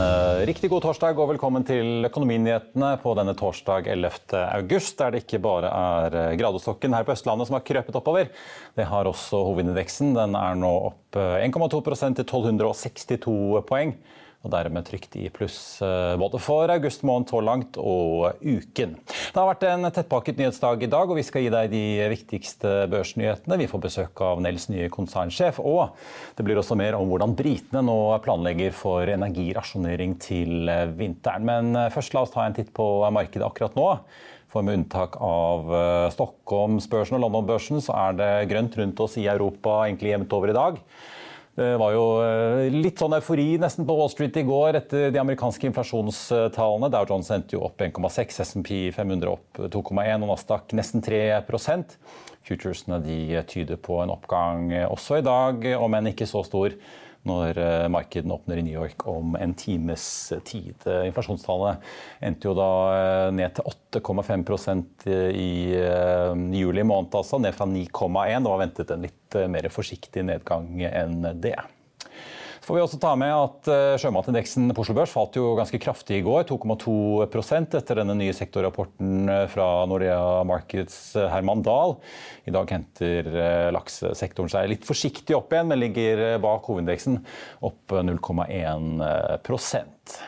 eh, riktig god torsdag og velkommen til Økonominyhetene på denne torsdag 11. august, der det ikke bare er eh, gradestokken her på Østlandet som har krøpet oppover. Det har også hovedindeksen. Den er nå opp 1,2% til 1262 poeng og dermed trygt i pluss eh, både for august måned så langt og uken. Det har vært en tettpakket nyhetsdag i dag, og vi skal gi deg de viktigste børsnyhetene. Vi får besøk av Nels nye konsernsjef, og det blir også mer om hvordan britene nå planlegger for energirasjonering til vinteren. Men eh, først la oss ta en titt på markedet akkurat nå. For med unntak av eh, Stockholmsbørsen og Londonbørsen, så er det grønt rundt oss i Europa egentlig jevnt over i dag. Det var jo eh, litt sånn eufori nesten på Wall Street i går etter de amerikanske inflasjonstallene. Dow Jones endte jo opp 1,6, SMP 500 opp 2,1 og Nasdaq nesten 3 Futuresene de tyder på en oppgang også i dag, om enn ikke så stor når eh, markedene åpner i New York om en times tid. Inflasjonstallet endte jo da eh, ned til 8,5% i juli måned, altså. Ned fra 9,1. Det var ventet en litt mer forsiktig nedgang enn det. Får vi også ta med at eh, Sjømatindeksen på Oslo Børs falt jo ganske kraftig i går, 2,2 etter denne nye sektorrapporten eh, fra Nordea Markets eh, Herman Dahl. I dag henter laksesektoren seg litt forsiktig opp igjen, men ligger bak hovedindeksen opp 0,1%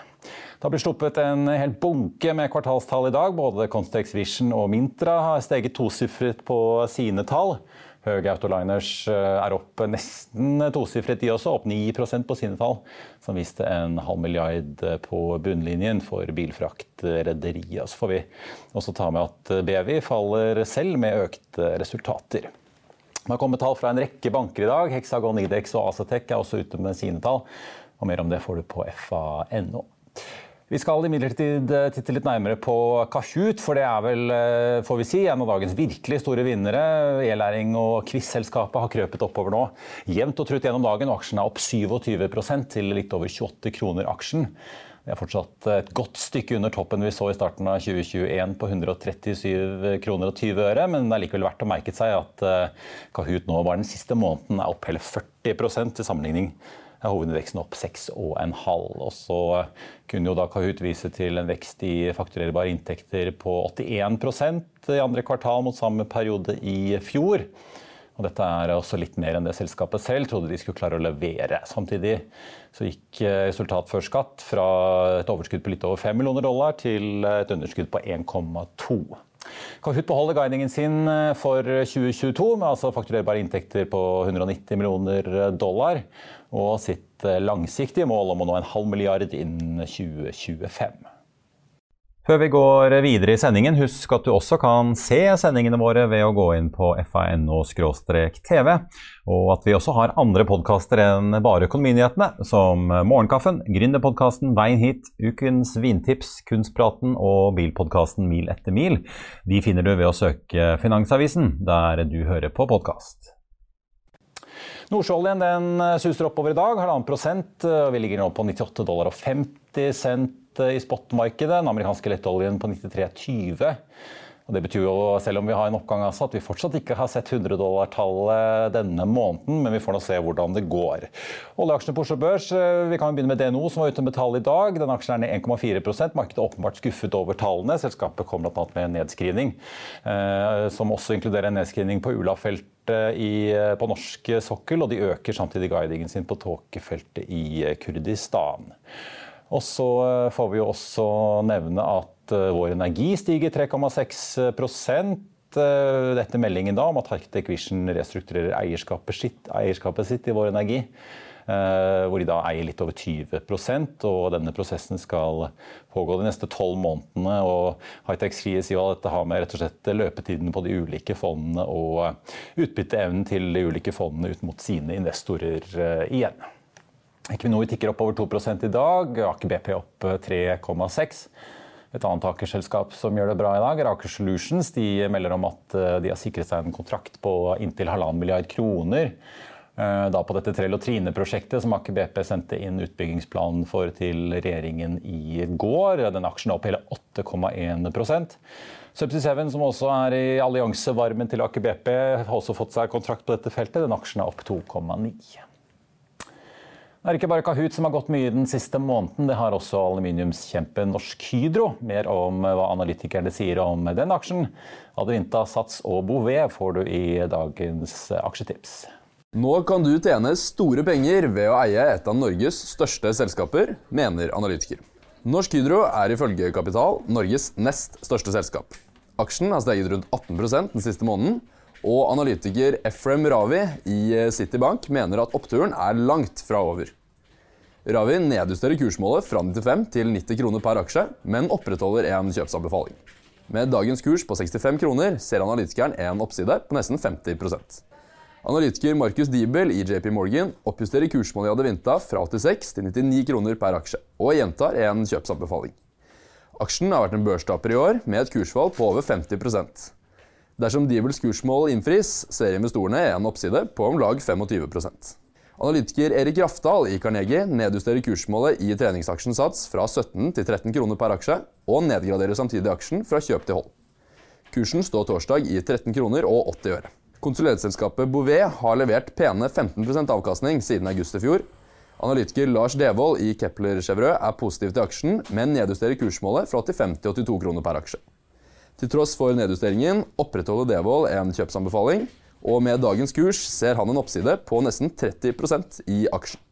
det har blitt sluppet en hel bunke med kvartalstall i dag. Både Constex Vision og Mintra har steget tosifret på sine tall. Høge Autoliners eh, er opp nesten tosifret, de også. Opp 9 på sine tall, som viste en halv milliard eh, på bunnlinjen for bilfraktrederiet. Så får vi også ta med at Bevi faller selv med økte resultater. Det har kommet tall fra en rekke banker i dag. Hexagon, Idex og Acetec er også ute med sine tall. Og mer om det får du på fa.no. Vi skal imidlertid eh, titte litt nærmere på Kahoot, for det er vel, eh, får vi si, en av dagens virkelig store vinnere. E-læring og quiz-selskapet har krøpet oppover nå. Jevnt og trutt gjennom dagen, og aksjen er opp 27% til litt over 28 kroner aksjen. Det er fortsatt et godt stykke under toppen vi så i starten av 2021 på 137 kroner og 20 øre, men det er likevel verdt å merke seg at eh, Kahoot nå bare den siste måneden er opp hele 40 til sammenligning hovedveksten opp 6,5. Og så kunne jo da Kahoot vise til en vekst i fakturerbare inntekter på 81% i andre kvartal mot samme periode i fjor. Og dette er også litt mer enn det selskapet selv trodde de skulle klare å levere. Samtidig så gikk eh, resultat før skatt fra et overskudd på litt over 5 millioner dollar til et underskudd på 1,2. Kahoot beholder guidingen sin eh, for 2022 med altså fakturerbare inntekter på 190 millioner dollar og sitt eh, langsiktige mål om å nå en halv milliard innen 2025. Før vi går videre i sendingen, husk at du også kan se sendingene våre ved å gå inn på fano-tv, og at vi også har andre podkaster enn bare Økonominyhetene, som Morgenkaffen, Gründerpodkasten Veien hit, Ukens vintips, Kunstpraten og bilpodkasten Mil etter mil. De finner du ved å søke Finansavisen, der du hører på podkast. Nordsjøoljen den eh, suser oppover i dag, halvannen prosent. Eh, vi ligger nå på 98 dollar og 50 cent eh, i spotmarkedet. Den amerikanske lettoljen på 93,20. Og det betyr jo, selv om vi har en oppgang, altså, at vi fortsatt ikke har sett 100 dollar-tallet denne måneden, men vi får nå se hvordan det går. Oljeaksjene på Oslo Børs, vi kan jo begynne med DNO, som var ute med tall i dag. Den aksjen er ned 1,4% Markedet er åpenbart skuffet over tallene. Selskapet kom bl.a. med en nedskrivning, eh, som også inkluderer en nedskrivning på Ula-feltet eh, på norsk sokkel, og de øker samtidig guidingen sin på tåkefeltet i eh, Kurdistan. Og så eh, får vi jo også nevne at vår energi stiger 3,6% Dette meldingen da om at Arctic Vision restrukturerer eierskapet sitt, eierskapet sitt i Vår Energi. Eh, hvor de da eier litt over 20% og Denne prosessen skal pågå de neste tolv månedene. og Hightech sier at dette har med rett og slett løpetiden på de ulike fondene og utbytteevnen til de ulike fondene ut mot sine investorer eh, igjen. Equinor tikker opp over 2 i dag. Aker BP opp 3,6 et annet Aker-selskap som gjør det bra i dag, er Aker Solutions. De melder om at eh, de har sikret seg en kontrakt på inntil halvannen milliard kroner Eh, da på dette Trell og Trine-prosjektet som Aker BP sendte inn utbyggingsplanen for til regjeringen i går. Den aksjen er opp hele 8,1% Subsea 7, som også er i alliansevarmen til Aker BP, har også fått seg kontrakt på dette feltet. Den aksjen er opp 2,9 Det er ikke bare Kahoot som har gått mye den siste måneden. Det har også aluminiumskjempen Norsk Hydro. Mer om hva analytikerne sier om den aksjen. Adevinta, Sats og Bouvet får du i dagens aksjetips. Nå kan du tjene store penger ved å eie et av Norges største selskaper, mener analytiker. Norsk Hydro er ifølge Kapital Norges nest største selskap. Aksjen har steget rundt 18% den siste måneden, og analytiker Efrem Ravi i Citibank mener at oppturen er langt fra over. Ravi nedjusterer kursmålet fra 95 til 90 kroner per aksje, men opprettholder en kjøpsanbefaling. Med dagens kurs på 65 kroner ser analytikeren en oppside på nesten 50% Analytiker Markus Diebel i JP Morgan oppjusterer kursmålet i Adevinta fra 86 til 99 kroner per aksje, og gjentar en kjøpsanbefaling. Aksjen har vært en børstaper i år, med et kursfall på over 50 Dersom Diebels kursmål innfris, ser investorene en oppside på om lag 25% Analytiker Erik Rafdal i Carnegie nedjusterer kursmålet i treningsaksjen Sats fra 17 til 13 kroner per aksje, og nedgraderer samtidig aksjen fra kjøp til hold. Kursen står torsdag i 13 kroner og 80 øre. Konsulentselskapet Bouvet har levert pene 15% avkastning siden august i fjor, Analytiker Lars Devold i Kepler Chevreux er positiv til aksjen, men nedjusterer kursmålet fra 85 til 82 kroner per aksje. Til tross for nedjusteringen opprettholder Devold en kjøpsanbefaling, og med dagens kurs ser han en oppside på nesten 30% i aksjen.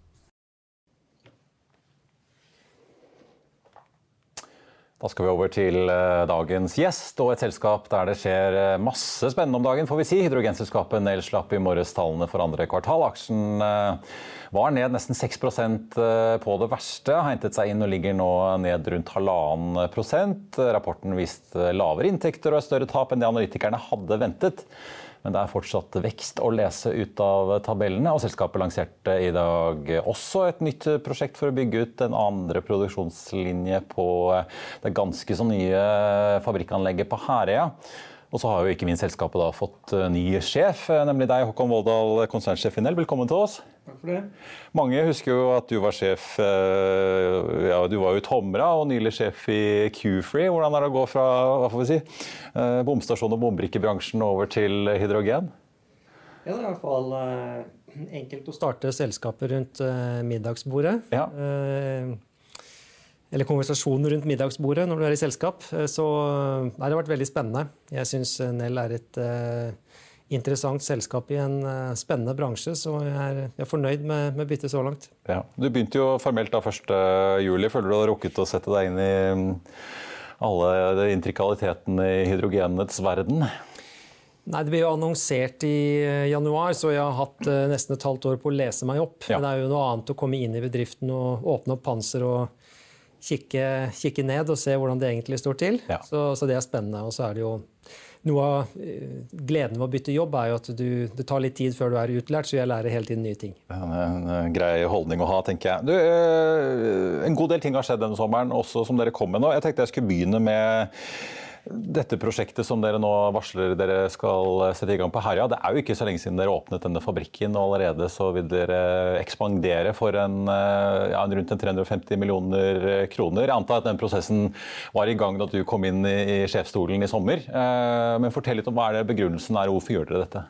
Da skal vi over til eh, dagens gjest og et selskap der det skjer eh, masse spennende om dagen. får vi si. Hydrogenselskapet Nel slapp i morges tallene for andre kvartal. Aksjen eh, var ned nesten 6% på det verste. Har hentet seg inn og ligger nå ned rundt halvannen prosent. Rapporten viste lavere inntekter og større tap enn det analytikerne hadde ventet. Men det er fortsatt vekst å lese ut av tabellene. Og selskapet lanserte i dag også et nytt prosjekt for å bygge ut en andre produksjonslinje på det ganske så nye fabrikkanlegget på Herøya. Og så har jo ikke minst selskapet da fått eh, ny sjef, eh, nemlig deg, Håkon Voldal, konsernsjef i Nell. Velkommen til oss. Takk for det. Mange husker jo at du var sjef eh, ja, du var jo Tomra og nylig sjef i Q-Free. Hvordan er det å gå fra hva får vi si, bomstasjon- og bombrikkebransjen over til hydrogen? Ja, det er i hvert fall enkelt å starte selskapet rundt middagsbordet. Ja. Eller konversasjonen rundt middagsbordet når du er i selskap. Så nei, det har vært veldig spennende. Jeg syns Nell er et uh, interessant selskap i en uh, spennende bransje, så jeg er, jeg er fornøyd med, med byttet så langt. Ja. Du begynte jo formelt da 1.7. Føler du har rukket å sette deg inn i alle alle intrikalitetene i hydrogenets verden? Nei, Det ble jo annonsert i eh, januar, så jeg har hatt nesten et halvt år på å lese meg opp. Ja. Men det er jo noe annet å komme inn i bedriften og åpne opp panser og kikke, kikke, ned og se hvordan det egentlig står til. Ja. Så, så, det er spennende. Og så er det jo noe av eh, gleden ved å bytte jobb er jo at du, det tar litt tid før du er utlært, så jeg lærer hele tiden nye ting. Det er en grei holdning å ha, tenker jeg. Du, eh, en god del ting har skjedd denne sommeren, også som dere kom med nå. Jeg tenkte jeg skulle begynne med dette prosjektet som dere nå varsler dere skal sette i gang på Herja, det er jo ikke så lenge siden dere åpnet denne fabrikken, og allerede så vil dere ekspandere for en, eh, ja, rundt en 350 millioner kroner. Jeg antar at den prosessen var i gang da du kom inn i, i sjefsstolen i sommer. Eh, men fortell litt om hva er det begrunnelsen er, og hvorfor gjør dere dette?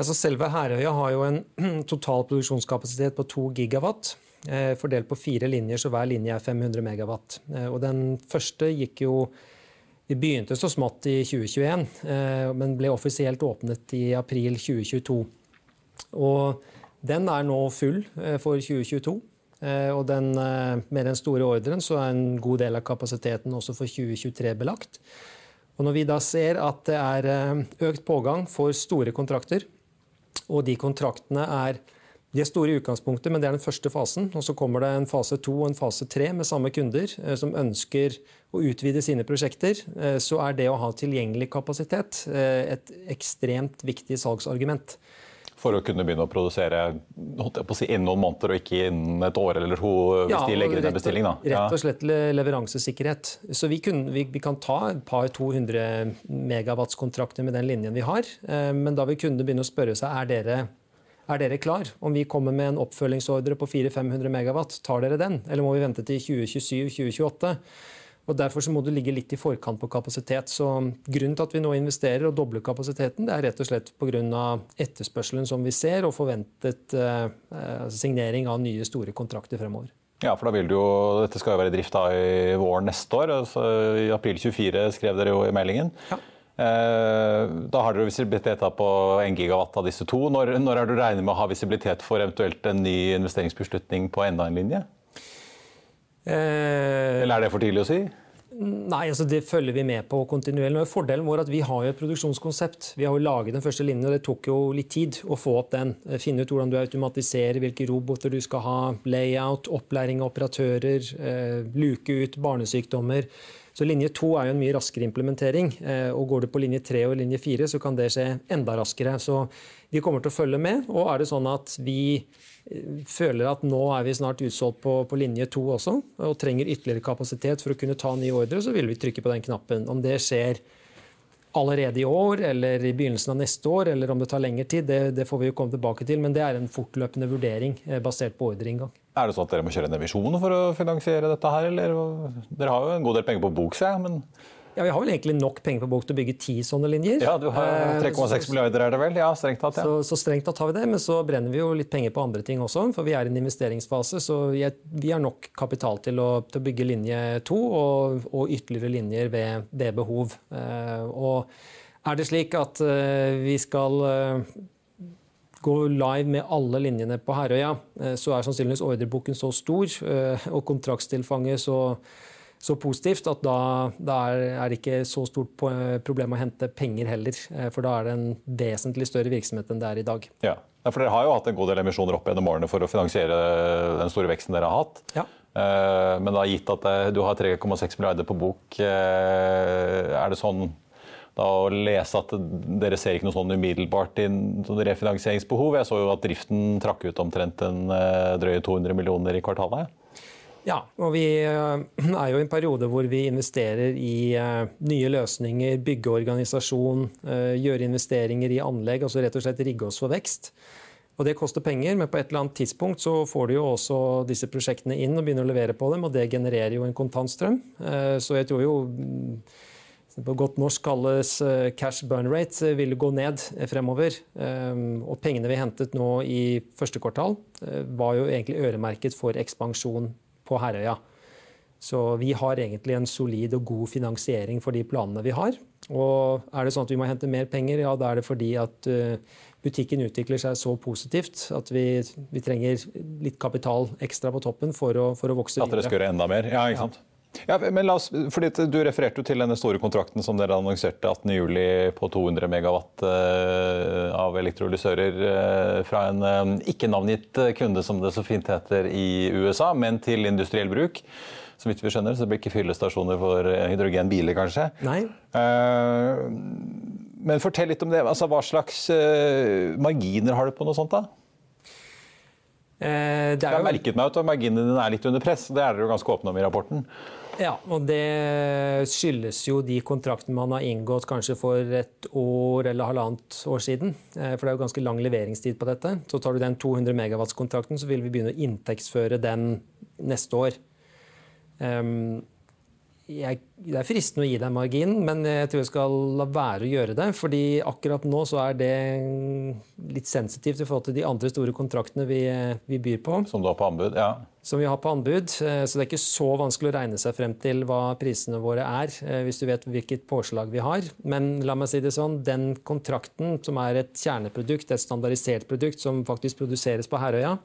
Altså selve Herøya har jo en total produksjonskapasitet på 2 gigawatt. Eh, fordelt på fire linjer, så hver linje er 500 megawatt. Og den første gikk jo vi begynte så smått i 2021, eh, men ble offisielt åpnet i april 2022. Og den er nå full eh, for 2022. Eh, og den, med den store ordren så er en god del av kapasiteten også for 2023 belagt. Og når vi da ser at det er økt pågang for store kontrakter, og de kontraktene er de er store i utgangspunktet, men det er den første fasen. Og så kommer det en fase to og en fase tre med samme kunder eh, som ønsker å utvide sine prosjekter. Eh, så er det å ha tilgjengelig kapasitet eh, et ekstremt viktig salgsargument. For å kunne begynne å produsere å si, innen noen måneder og ikke innen et år eller to hvis ja, de legger inn en bestilling? Da. Rett og slett leveransesikkerhet. Så vi, kunne, vi, vi kan ta et par 200 megawatts-kontrakter med den linjen vi har. Men da vil kundene begynne å spørre seg er dere er dere klar? Om vi kommer med en oppfølgingsordre på 400-500 megawatt, tar dere den? Eller må vi vente til 2027-2028? Og Derfor så må du ligge litt i forkant på kapasitet. Så Grunnen til at vi nå investerer og dobler kapasiteten, det er rett og slett pga. etterspørselen som vi ser, og forventet eh, signering av nye store kontrakter fremover. Ja, for da vil det jo, Dette skal jo være i drift da i våren neste år. Altså, I april 24 skrev dere jo i meldingen. Ja. Eh, da har dere visibilitet på 1 gigawatt av disse to. Når, når er du regner med å ha visibilitet for eventuelt en ny investeringsbeslutning på enda en linje? Eh, Eller er det for tidlig å si? Nei, altså Det følger vi med på kontinuerlig. Fordelen vår er at vi har jo et produksjonskonsept. Vi har jo laget den første linjen, og det tok jo litt tid å få opp den. Eh, finne ut hvordan du automatiserer, hvilke roboter du skal ha, layout, opplæring av operatører, luke ut barnesykdommer. Så linje to er jo en mye raskere implementering. Eh, og Går du på linje tre og linje fire, så kan det skje enda raskere. Så vi kommer til å følge med. Og er det sånn at vi eh, føler at nå er vi snart utsolgt på, på linje to også, og trenger ytterligere kapasitet for å kunne ta nye ordre, så vil vi trykke på den knappen. Om det skjer allerede i år eller i begynnelsen av neste år, eller om det tar lengre tid, det, det får vi jo komme tilbake til. Men det er en fortløpende vurdering eh, basert på ordreinngang. Er det sånn at dere må kjøre en emisjon for å finansiere dette her, eller? Dere har jo en god del penger på bok, ser jeg. men... Ja, Vi har vel egentlig nok penger på bok til å bygge ti sånne linjer. Ja, du har 3,6 eh, milliarder er det vel? Ja, strengt tatt. Ja. Så, så, strengt tatt har vi det, men så brenner vi jo litt penger på andre ting også. For vi er i en investeringsfase, så vi har nok kapital til å, til å bygge linje to og, og, ytterligere linjer ved, ved behov. Eh, og er det slik at eh, vi skal gå live med alle linjene på Herøya, så er sannsynligvis ordreboken så stor og kontraktstilfanget så, så positivt at da, da, er det ikke så stort problem å hente penger heller. Eh, for da er det en vesentlig større virksomhet enn det er i dag. Ja, for Dere har jo hatt en god del emisjoner opp gjennom årene for å finansiere den store veksten dere har hatt. Ja. Men da gitt at du har 3,6 milliarder på bok, er det sånn da å lese at dere ser ikke noe sånn umiddelbart i sånn refinansieringsbehov. Jeg så jo at driften trakk ut omtrent en eh, drøye 200 millioner i kvartalet. Ja, og vi eh, er jo i en periode hvor vi investerer i eh, nye løsninger, bygge organisasjon, gjøre investeringer i anlegg, altså rett og slett rigge oss for vekst. Og Det koster penger, men på et eller annet tidspunkt så får du jo også disse prosjektene inn og begynner å levere på dem, og det genererer jo en kontantstrøm. Så jeg tror jo på godt norsk kalles eh, cash burn rate, eh, vil gå ned eh, fremover. Og pengene vi hentet nå i første kvartal, var jo egentlig øremerket for ekspansjon på Herøya. Så vi har egentlig en solid og god finansiering for de planene vi har. Og er det sånn at vi må hente mer penger, ja da er det fordi at butikken utvikler seg så positivt at vi, vi trenger litt kapital ekstra på toppen for å, for å vokse videre. At dere skal gjøre enda mer? Ja, ikke sant? Ja. Ja, men la oss, fordi Du refererte jo til denne store kontrakten som dere annonserte 18.07. på 200 megawatt uh, av elektrolysører uh, fra en uh, ikke-navngitt kunde, som det så fint heter i USA, men til industriell bruk. Så vidt vi skjønner, så det blir ikke fyllestasjoner for hydrogenbiler, kanskje. Nei. men fortell litt om det. Altså, hva slags marginer har du på noe sånt? da? Eh, det er jo... Jeg har merket meg at marginene dine er litt under press. Det er dere ganske åpne om i rapporten. Ja, og det skyldes jo de kontraktene man har inngått kanskje for et år eller halvannet år siden. Eh, for det er jo ganske lang leveringstid på dette. Så tar du den 200 megawatts-kontrakten, så vil vi begynne å inntektsføre den neste år. Um, jeg, det er fristende å gi deg margin, men jeg tror jeg skal la være å gjøre det. fordi akkurat nå så er det litt sensitivt i forhold til de andre store kontraktene vi, vi byr på. Som du har på anbud, ja. Som vi har på anbud. Eh, så det er ikke så vanskelig å regne seg frem til hva prisene våre er, eh, hvis du vet hvilket påslag vi har. Men la meg si det sånn, den kontrakten som er et kjerneprodukt, et standardisert produkt som faktisk produseres på Herøya,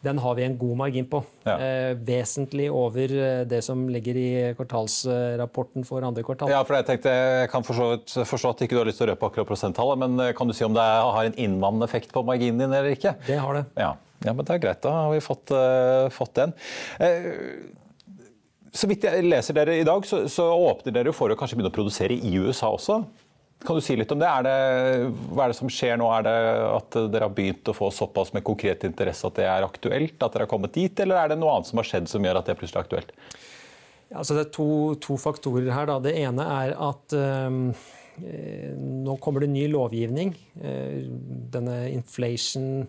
den har vi en god margin på. Ja. Eh, vesentlig over eh, det som ligger i kvartalsrapporten for andre kvartal. Ja, for Jeg tenkte, jeg kan forstå, forstå at ikke du har lyst til å røpe akkurat prosenttallet, men eh, kan du si om det har en innvandrende effekt på marginen din eller ikke? Det har det. Ja, ja men det er greit. Da har vi fått, uh, fått den. Uh, så vidt jeg leser dere i dag, så, så åpner dere for å kanskje begynne å produsere i USA også. Kan du si litt om det? Er det? Hva er det som skjer nå? Er det at dere har begynt å få såpass med konkret interesse at det er aktuelt? At dere har kommet dit, eller er det noe annet som har skjedd som gjør at det er plutselig aktuelt? Ja, altså det er to, to, faktorer her. Da. Det ene er at um, nå kommer det ny lovgivning. Uh, denne inflation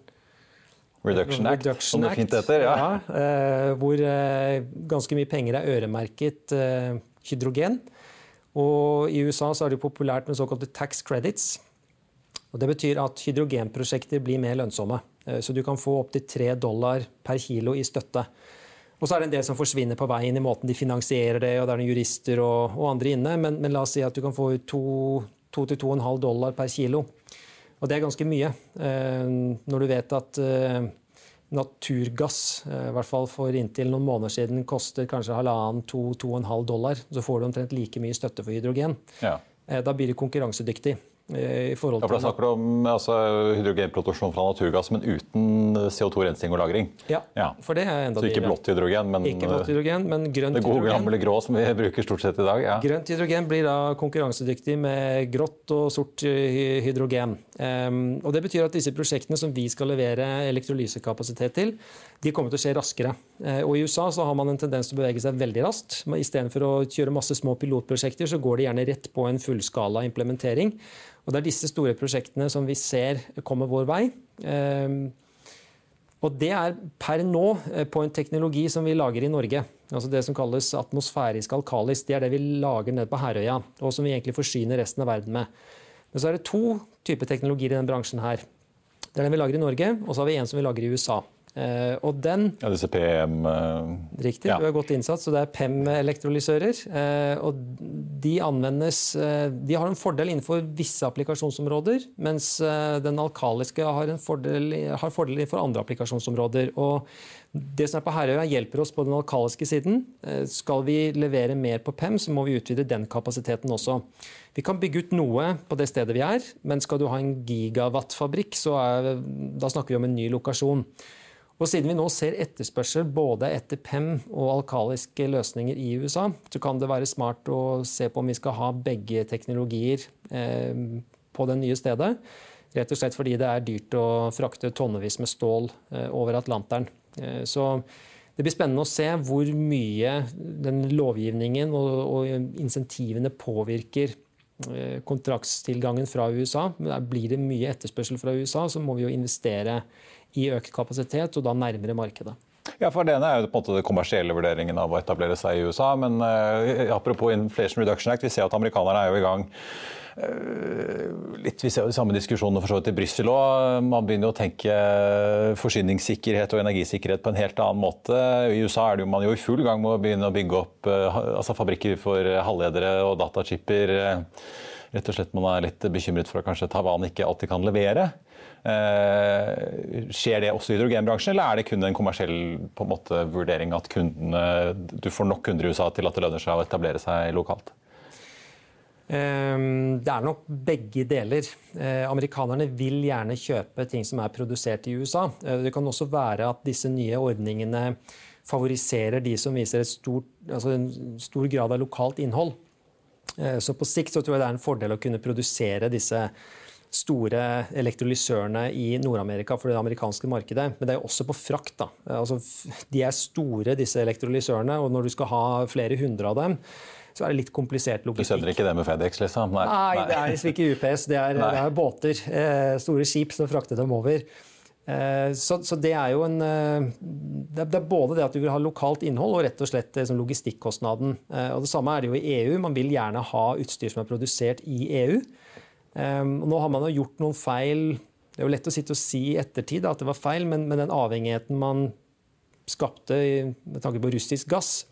Reduction Act, Reduction som det fint heter. Ja. ja uh, hvor uh, ganske mye penger er øremerket hydrogen. Og I USA så er det populært med såkalte tax credits. Og det betyr at hydrogenprosjekter blir mer lønnsomme. Eh, så du kan få opptil tre dollar per kilo i støtte. Og så er det en del som forsvinner på veien i måten de finansierer det, og det er noen jurister og, og andre inne, men, men, la oss si at du kan få ut 2-2,5 dollar per kilo. Og det er ganske mye. Eh, når du vet at eh, naturgass, eh, i hvert fall for inntil noen måneder siden, koster kanskje halvannen, to, to og en halv dollar, så får du omtrent like mye støtte for hydrogen. Ja. Eh, da blir det konkurransedyktig. Eh, i forhold til... Ja, Da snakker du om altså, hydrogenproduksjon fra naturgass, men uten CO2-rensing og -lagring? Ja, ja, for det er enda Så ikke blått hydrogen, men, ikke blått hydrogen, men grønt det gode gamle grå som vi bruker stort sett i dag? Ja. Grønt hydrogen blir da konkurransedyktig med grått og sort hydrogen. Um, og Det betyr at disse prosjektene som vi skal levere elektrolysekapasitet til, de kommer til å skje raskere. Uh, og I USA så har man en tendens til å bevege seg veldig raskt. Istedenfor å kjøre masse små pilotprosjekter, så går de gjerne rett på en fullskala implementering. Og Det er disse store prosjektene som vi ser kommer vår vei. Ehm, og Det er per nå eh, på en teknologi som vi lager i Norge. Altså Det som kalles atmosfærisk alkalis. Det er det vi lager nede på Herøya, og som vi egentlig forsyner resten av verden med. Men så er det to typer teknologier i denne bransjen her. Det er den vi lager i Norge, og så har vi en som vi lager i USA. Uh, og den Ja, disse PM uh, eh, Riktig, ja. du har godt innsatt. Så det er PEM-elektrolysører. Uh, og de anvendes De har en fordel innenfor visse applikasjonsområder, mens den alkaliske har, en fordel, har fordel innenfor andre applikasjonsområder. Og det som er på Herøya, hjelper oss på den alkaliske siden. Skal vi levere mer på PEM, så må vi utvide den kapasiteten også. Vi kan bygge ut noe på det stedet vi er, men skal du ha en gigawattfabrikk, så er, da snakker vi om en ny lokasjon. Og Siden vi nå ser etterspørsel både etter PEM og alkaliske løsninger i USA, så kan det være smart å se på om vi skal ha begge teknologier eh, på det nye stedet. Rett og slett fordi det er dyrt å frakte tonnevis med stål eh, over Atlanteren. Eh, så det blir spennende å se hvor mye den lovgivningen og, og insentivene påvirker eh, kontraktstilgangen fra USA. Blir det mye etterspørsel fra USA, så må vi jo investere i økt kapasitet, og da nærmere markedet. Ja, for Det ene er jo på en måte det kommersielle vurderingen av å etablere seg i USA. Men uh, apropos Inflation Reduction Act, vi ser at amerikanerne er jo i gang. Uh, litt, Vi ser jo de samme diskusjonene for så vidt i Brussel òg. Man begynner jo å tenke forsyningssikkerhet og energisikkerhet på en helt annen måte. I USA er det jo, man jo i full gang med å begynne å bygge opp uh, altså fabrikker for halvledere og datachipper. Rett og slett Man er litt bekymret for at kanskje Taiwan ikke alltid kan levere. Eh, skjer det også i hydrogenbransjen, eller er det kun en kommersiell på en måte, vurdering at kundene, du får nok kunder i USA til at det lønner seg å etablere seg lokalt? Ehm, det er nok begge deler. Eh, amerikanerne vil gjerne kjøpe ting som er produsert i USA. Eh, det kan også være at disse nye ordningene favoriserer de som viser stort, altså en stor grad av lokalt innhold. Så på sikt så tror jeg det er en fordel å kunne produsere disse store elektrolysørene i Nord-Amerika for det amerikanske markedet. Men det er jo også på frakt. da. Altså, de er store, disse elektrolysørene, og når du skal ha flere hundre av dem, så er det litt komplisert logistikk. Du sender ikke det med Fedex, liksom? Nei, Nei det er ikke UPS. Det er, det er båter. Eh, store skip som frakter dem over. Eh, så, så, det er jo en eh, Det er både det at du vil ha lokalt innhold, og rett og slett liksom, logistikkostnaden. Og Det samme er det jo i EU. Man vil gjerne ha utstyr som er produsert i EU. Um, nå har man jo gjort noen feil. Det er jo lett å sitte og si i ettertid at det var feil, men, men den avhengigheten man skapte med tanke på russisk gass,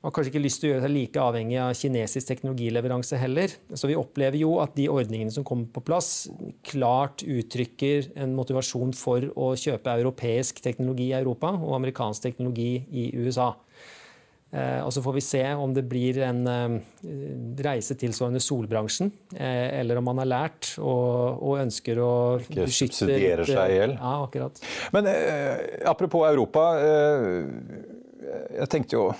man har kanskje ikke lyst til å gjøre seg like avhengig av kinesisk teknologileveranse heller. Så vi opplever jo at de ordningene som kommer på plass, klart uttrykker en motivasjon for å kjøpe europeisk teknologi i Europa og amerikansk teknologi i USA. Eh, og Så får vi se om det blir en eh, reise tilsvarende solbransjen, eh, eller om man har lært og, og ønsker å Ikke beskytte subsidiere seg i hjel. Ja, akkurat. Men eh, apropos Europa. Eh, jeg tenkte jo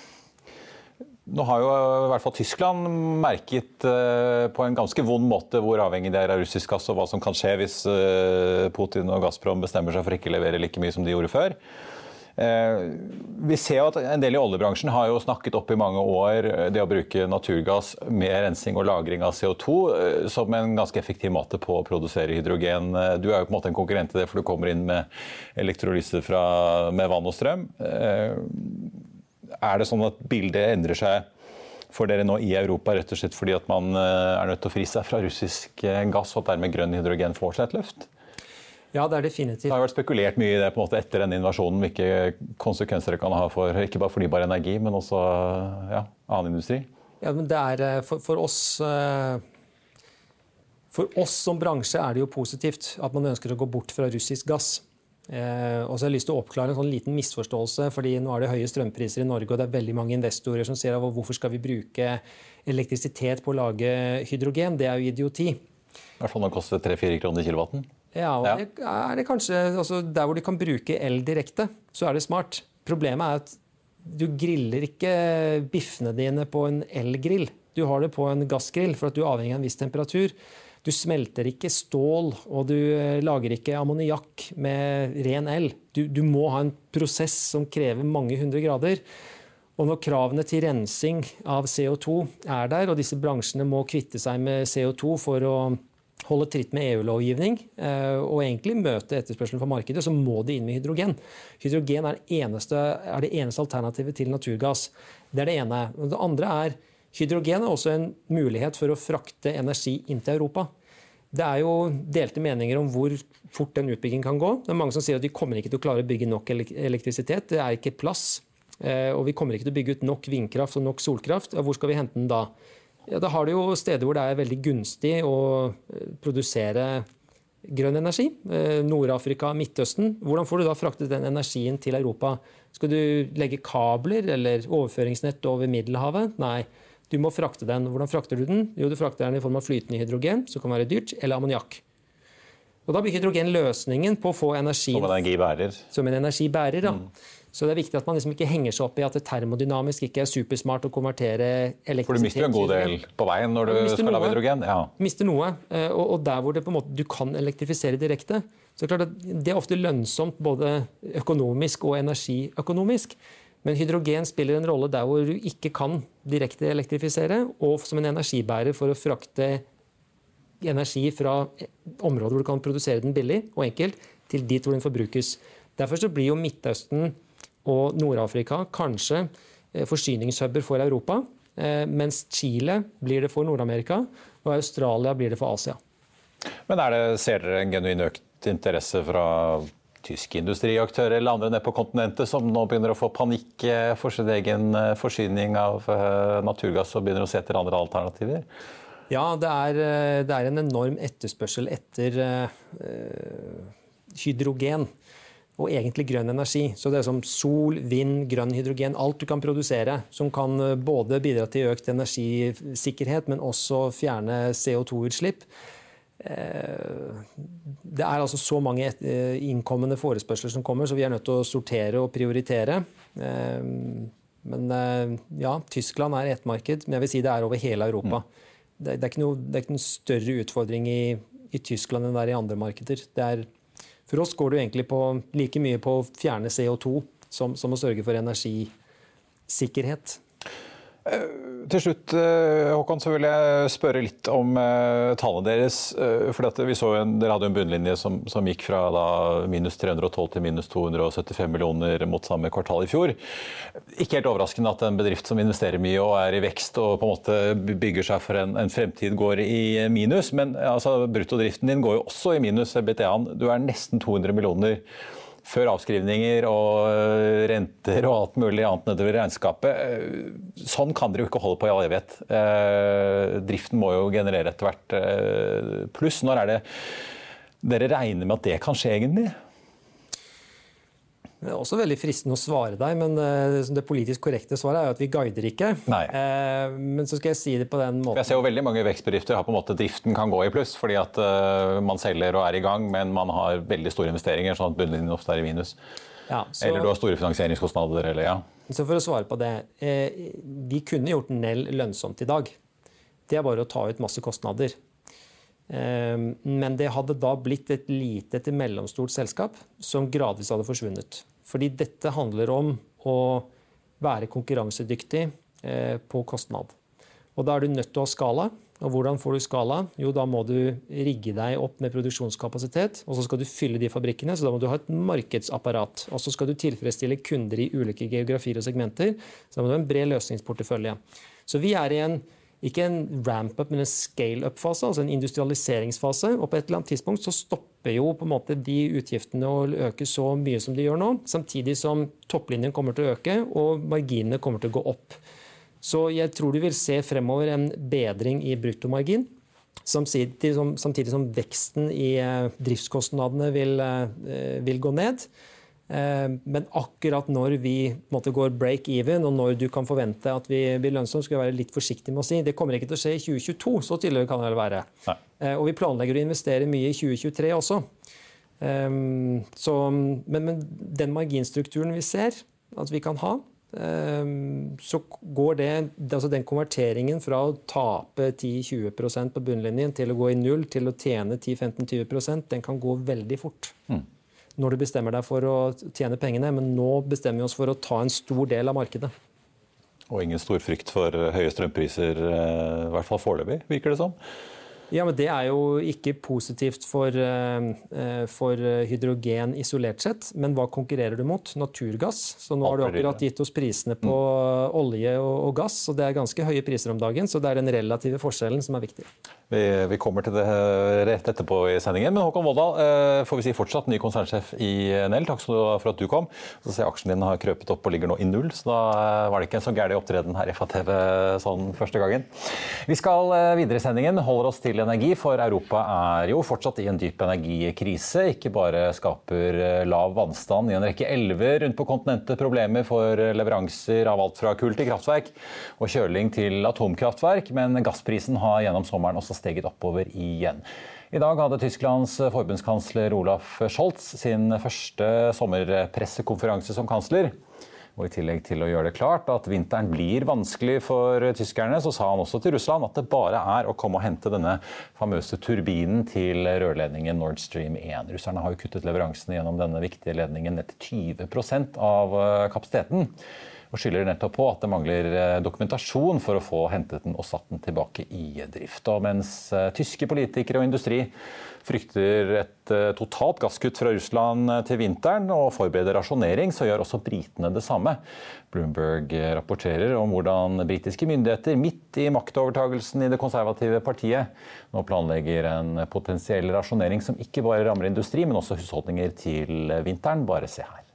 nå har jo i hvert fall Tyskland merket på en ganske vond måte hvor avhengig det er av russisk gass, og hva som kan skje hvis Putin og Gazprom bestemmer seg for ikke å levere like mye som de gjorde før. Eh, vi ser jo at En del i oljebransjen har jo snakket opp i mange år eh, det å bruke naturgass med rensing og lagring av CO2 eh, som en ganske effektiv måte på å produsere hydrogen. Du er jo på en måte en konkurrent i det, for du kommer inn med elektrolyse med vann og strøm. Er det sånn at bildet endrer seg for dere nå i Europa, rett og slett fordi at man er nødt til å fri seg fra russisk gass, og at dermed grønn hydrogen får seg et løft? Ja, det er definitivt. Det har vært spekulert mye i det på en måte etter denne invasjonen, hvilke konsekvenser det kan ha for ikke bare fornybar energi, men også ja, annen industri. Ja, men det er eh, for, for, oss eh, For oss som bransje er det jo positivt at man ønsker å gå bort fra russisk gass. Eh, og så har jeg lyst til å oppklare en sånn liten misforståelse. fordi Nå er det høye strømpriser i Norge, og det er veldig mange investorer som sier hvorfor skal vi bruke elektrisitet på å lage hydrogen. Det er jo idioti. I hvert fall når det koster 3-4 kroner kilowatten. Ja, og ja. Er det kanskje, altså Der hvor de kan bruke el direkte, så er det smart. Problemet er at du griller ikke biffene dine på en elgrill. Du har det på en gassgrill, for at du er avhengig av en viss temperatur. Du smelter ikke stål, og du eh, lager ikke ammoniakk med ren el. Du, du, må ha en prosess som krever mange hundre grader. Og når kravene til rensing av CO2 er der, og disse bransjene må kvitte seg med CO2 for å holde tritt med EU-lovgivning eh, og egentlig møte etterspørselen fra markedet, så må de inn med hydrogen. Hydrogen er, eneste, er, det eneste alternativet til naturgass. Det er det ene. Det andre er hydrogen er også en mulighet for å frakte energi inn til Europa. Det er jo delte meninger om hvor fort den utbyggingen kan gå. Det er Mange som sier at vi kommer ikke til å klare å bygge nok elektrisitet. Det er ikke plass. Eh, og vi kommer ikke til å bygge ut nok vindkraft og nok solkraft. Hvor skal vi hente den da? Ja, da har du jo steder hvor det er veldig gunstig å eh, produsere grønn energi. Eh, Nord-Afrika, Midtøsten. Hvordan får du da fraktet den energien til Europa? Skal du legge kabler eller overføringsnett over Middelhavet? Nei. Du må frakte den. Hvordan frakter du den? Jo, du frakter den i form av flytende hydrogen, som kan være dyrt, eller ammoniakk. Og Da blir hydrogen løsningen på å få energi Som en energibærer. Som en energibærer, ja. Mm. Så det er viktig at man liksom ikke henger seg opp i at det termodynamisk ikke er supersmart å konvertere elektrisitet For du mister jo en god del på veien når du, du skal lage hydrogen? Ja. Mister noe. Eh, og, der hvor det på en måte, du kan elektrifisere direkte, så er det klart at det er ofte lønnsomt både økonomisk og energiøkonomisk. Men hydrogen spiller en rolle der hvor du ikke kan direkte elektrifisere, og som en energibærer for å frakte energi fra områder hvor du kan produsere den billig og enkelt, til dit hvor den forbrukes. Derfor så blir jo Midtøsten og Nord-Afrika kanskje eh, forsyningshuber for Europa. Eh, mens Chile blir det for Nord-Amerika, og Australia blir det for Asia. Men det, Ser dere en genuin økt interesse fra tyske industriaktører eller andre nede på kontinentet som nå begynner å få panikk eh, for sin egen forsyning av naturgass og begynner å se etter andre alternativer? Ja, det er, det er en enorm etterspørsel etter øh, hydrogen og egentlig grønn energi. Så det er som sol, vind, grønn hydrogen, alt du kan produsere som kan eh, både bidra til økt energisikkerhet, men også fjerne CO2-utslipp. Eh, det er altså så mange eh, innkommende forespørsler som kommer, så vi er nødt til å sortere og prioritere. Men ja, Tyskland er ett marked, men jeg vil si det er over hele Europa. Mm. Det er ikke noen større utfordring i, i Tyskland enn det er i andre markeder. Det er for oss går det egentlig på, like mye på å fjerne CO2 som, som å sørge for energisikkerhet. Eh, til slutt eh, Håkon, så vil jeg spørre litt om uh, tallene deres. for fordi vi så en, Dere hadde en bunnlinje som, som gikk fra da, minus 312 til minus 275 millioner mot samme kvartal i fjor. Ikke helt overraskende at en bedrift som investerer mye og er i vekst og på en måte bygger seg for en, en fremtid, går i minus. Men altså, bruttodriften din går jo også i minus. Du er nesten 200 millioner før avskrivninger og øh, renter og alt mulig annet nedover regnskapet. Øh, sånn kan dere jo ikke holde på i all evighet. Øh, driften må jo generere etter hvert pluss. Når er det dere regner med at det kan skje, egentlig? Det er også veldig fristende å svare deg, men eh, det politisk korrekte svaret er jo at vi guider ikke. Nei. Eh, men så skal jeg si det på den måten. Jeg ser jo veldig mange vekstbedrifter har på en måte driften kan gå i pluss, fordi at eh, man selger og er i gang, men man har veldig store investeringer, sånn at bunnlinjen ofte er i minus. Ja, så, eller du har store finansieringskostnader, eller ja. Så for å svare på det. Vi kunne gjort Nell lønnsomt i dag. Det er bare å ta ut masse kostnader. Men det hadde da blitt et lite til mellomstort selskap som gradvis hadde forsvunnet. Fordi dette handler om å være konkurransedyktig eh, på kostnad. Og da er du nødt til å ha skala. Og hvordan får du skala? Jo, da må du rigge deg opp med produksjonskapasitet. Og så skal du fylle de fabrikkene, så da må du ha et markedsapparat. Og så skal du tilfredsstille kunder i ulike geografier og segmenter. Så da må du ha en bred løsningsportefølje. Så vi er i en ikke en ramp-up, men en scale-up-fase, altså en industrialiseringsfase. Og på et eller annet tidspunkt så stopper jo på en måte de utgiftene å øke så mye som de gjør nå, samtidig som topplinjen kommer til å øke og marginene kommer til å gå opp. Så jeg tror du vil se fremover en bedring i bruttomargin. Samtidig som, samtidig som veksten i eh, driftskostnadene vil, eh, vil gå ned. Eh, men akkurat når vi måte, går break even, og når du kan forvente at vi blir lønnsomme, skal vi være litt forsiktig med å si. Det kommer ikke til å skje i 2022, så tidligere kan det vel være. Nei. Eh, og vi planlegger å investere mye i 2023 også. Um, så, men, men, den marginstrukturen vi ser at vi kan ha, så går det, altså den konverteringen fra å tape 10-20% på bunnlinjen til å gå i null til å tjene 10-15-20% den kan gå veldig fort. Mm når du bestemmer deg for å tjene pengene, men nå bestemmer vi oss for å ta en stor del av markedet. Og ingen stor frykt for høye strømpriser, eh, i hvert fall foreløpig, virker det som? Ja, men Det er jo ikke positivt for, eh, for, hydrogen isolert sett. Men hva konkurrerer du mot? Naturgass. Så nå har du akkurat gitt oss prisene på mm. olje og, gass, og det er ganske høye priser om dagen. Så det er den relative forskjellen som er viktig. Vi, vi, kommer til det rett etterpå i sendingen. Men Håkon Volldal, eh, får vi si fortsatt ny konsernsjef i Nell. Takk for at du kom. Så ser jeg Aksjen din har krøpet opp og ligger nå i null, så da eh, var det ikke en så gæren opptreden her i FATV sånn første gangen. Vi skal eh, videre i sendingen. Holder oss til energi, for Europa er jo fortsatt i en dyp energikrise. Ikke bare skaper lav vannstand i en rekke elver rundt på kontinentet problemer for leveranser av alt fra kull til kraftverk og kjøling til atomkraftverk, men gassprisen har gjennom sommeren også steget oppover igjen. I dag hadde Tysklands forbundskansler Olaf Scholz sin første sommerpressekonferanse som kansler. Og I tillegg til å gjøre det klart at vinteren blir vanskelig for tyskerne, så sa han også til Russland at det bare er å komme og hente denne famøse turbinen til rørledningen Nord Stream 1. Russerne har jo kuttet leveransene gjennom denne viktige ledningen ned til 20 av eh, kapasiteten og skylder nettopp på at det mangler eh, dokumentasjon for å få hentet den og satt den tilbake i drift. Og mens eh, tyske politikere og industri frykter et eh, totalt gasskutt fra Russland til vinteren og forbereder rasjonering, så gjør også britene det samme. Bloomberg rapporterer om hvordan britiske myndigheter midt i maktovertagelsen i det konservative partiet nå planlegger en potensiell rasjonering som ikke bare rammer industri, men også husholdninger til vinteren. Bare se her.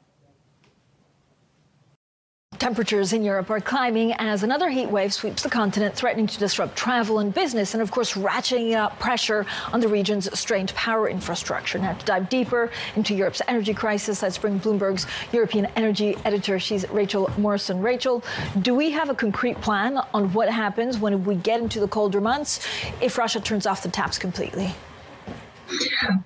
Temperatures in Europe are climbing as another heat wave sweeps the continent, threatening to disrupt travel and business, and of course, ratcheting up pressure on the region's strained power infrastructure. Now, to dive deeper into Europe's energy crisis, let's bring Bloomberg's European energy editor. She's Rachel Morrison. Rachel, do we have a concrete plan on what happens when we get into the colder months if Russia turns off the taps completely?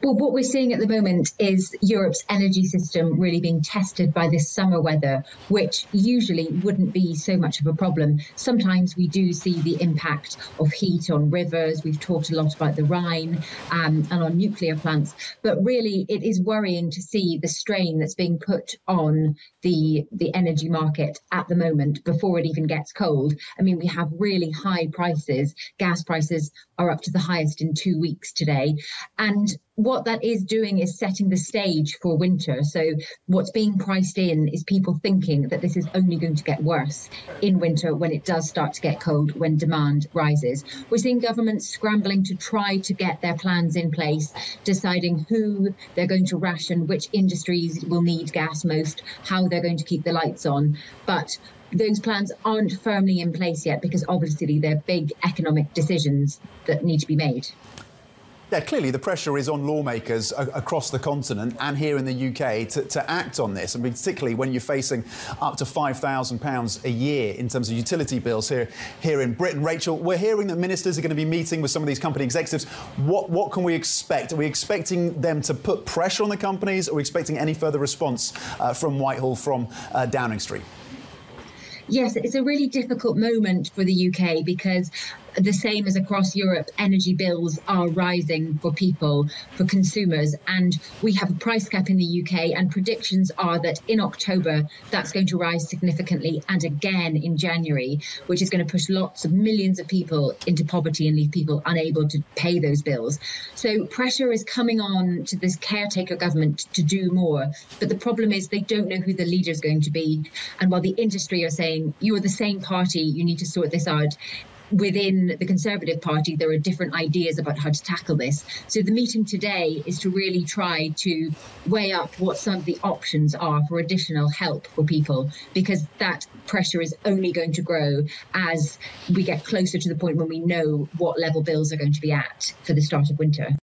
Well, what we're seeing at the moment is Europe's energy system really being tested by this summer weather, which usually wouldn't be so much of a problem. Sometimes we do see the impact of heat on rivers. We've talked a lot about the Rhine um, and on nuclear plants, but really it is worrying to see the strain that's being put on the the energy market at the moment before it even gets cold. I mean, we have really high prices. Gas prices are up to the highest in two weeks today. And what that is doing is setting the stage for winter. So, what's being priced in is people thinking that this is only going to get worse in winter when it does start to get cold, when demand rises. We're seeing governments scrambling to try to get their plans in place, deciding who they're going to ration, which industries will need gas most, how they're going to keep the lights on. But those plans aren't firmly in place yet because obviously they're big economic decisions that need to be made. Yeah, clearly the pressure is on lawmakers across the continent and here in the UK to, to act on this, I and particularly when you're facing up to £5,000 a year in terms of utility bills here, here in Britain. Rachel, we're hearing that ministers are going to be meeting with some of these company executives. What, what can we expect? Are we expecting them to put pressure on the companies? Are we expecting any further response uh, from Whitehall, from uh, Downing Street? Yes, it's a really difficult moment for the UK because the same as across Europe, energy bills are rising for people, for consumers, and we have a price cap in the UK, and predictions are that in October that's going to rise significantly and again in January, which is going to push lots of millions of people into poverty and leave people unable to pay those bills. So pressure is coming on to this caretaker government to do more, but the problem is they don't know who the leader is going to be, and while the industry are saying you are the same party, you need to sort this out within the Conservative Party, there are different ideas about how to tackle this. So the meeting today is to really try to weigh up what some of the options are for additional help for people, because that pressure is only going to grow as we get closer to the point when we know what level bills are going to be at for the start of winter.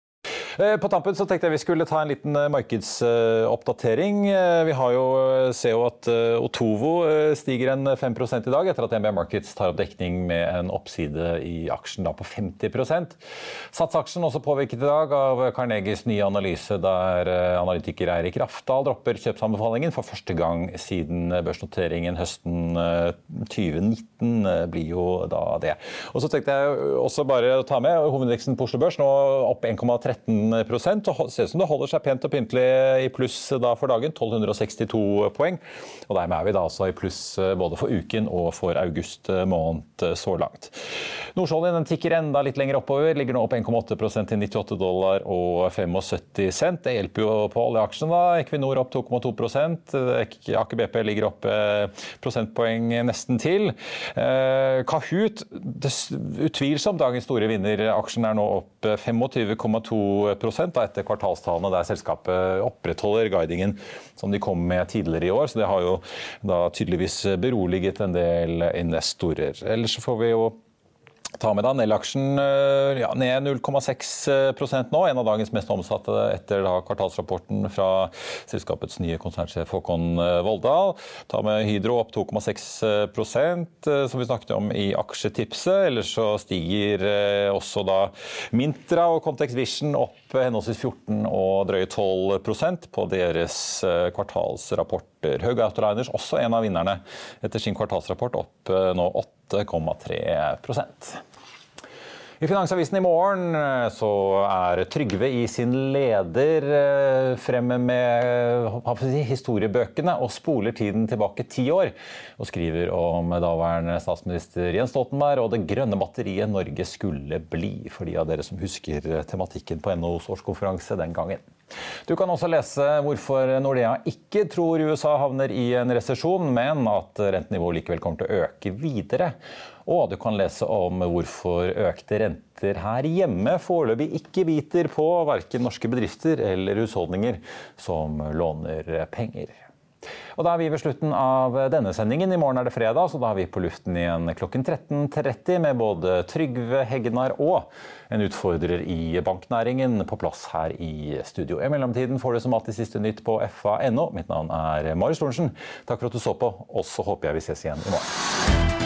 Eh, på tampen så tenkte jeg vi skulle ta en liten eh, markedsoppdatering. Eh, vi har jo, ser jo at Otovo stiger en 5 i dag, etter at NBA Markets tar opp dekning med en oppside i aksjen da på 50% Satsaksjen også påvirket i dag av Carnegies nye analyse, der analytiker Eirik Rafdal dropper kjøpsanbefalingen for første gang siden børsnoteringen høsten 2019 blir jo da det. Og så tenkte jeg også bare å ta med hovedindeksen på Oslo Børs, nå opp 1,13 og ser ut som det holder seg pent og pyntelig i pluss for dagen. 1262 poeng. Og dermed er vi da altså i pluss eh, både for uken og for august eh, måned eh, så langt. Nordsjøoljen tikker enda litt lenger oppover. Ligger nå opp 1,8% til 98 dollar og 75 cent. Det hjelper jo på oljeaksjen. da. Equinor opp 2,2 Aker BP ligger opp prosentpoeng nesten til. Kahoot, utvilsomt dagens store vinner. Aksjen er nå opp 25,2 da, etter kvartalstallene der selskapet opprettholder guidingen som de kom med tidligere i år. Så det har jo da tydeligvis beroliget en del investorer. Ellers får vi jo Ta med deg Nell-aksjen eh, ja, ned 0,6% nå, en av dagens mest omsatte etter da, kvartalsrapporten fra selskapets nye konsernsjef Håkon eh, Voldal. Ta med Hydro opp 2,6 eh, som vi snakket om i aksjetipset. Ellers så stiger også da Mintra og Context Vision opp henholdsvis 14 og drøye 12% på deres kvartalsrapporter. Haug Autoliners, også en av vinnerne etter sin kvartalsrapport, opp nå 8,3 i Finansavisen i morgen eh, så er Trygve i sin leder eh, fremme med historiebøkene og spoler tiden tilbake ti år. Og skriver om daværende statsminister Jens Stoltenberg og det grønne batteriet Norge skulle bli. For de av dere som husker tematikken på NHOs årskonferanse den gangen. Du kan også lese hvorfor Nordea ikke tror USA havner i en resesjon, men at rentenivået likevel kommer til å øke videre. Og du kan lese om hvorfor økte renter her hjemme foreløpig ikke biter på verken norske bedrifter eller husholdninger som låner penger. Og Da er vi ved slutten av denne sendingen. I morgen er det fredag, så da er vi på luften igjen klokken 13.30 med både Trygve Hegnar og en utfordrer i banknæringen på plass her i studio. I mellomtiden får du som alltid siste nytt på fa.no. Mitt navn er Marius Lorentzen. Takk for at du så på, og så håper jeg vi ses igjen i morgen.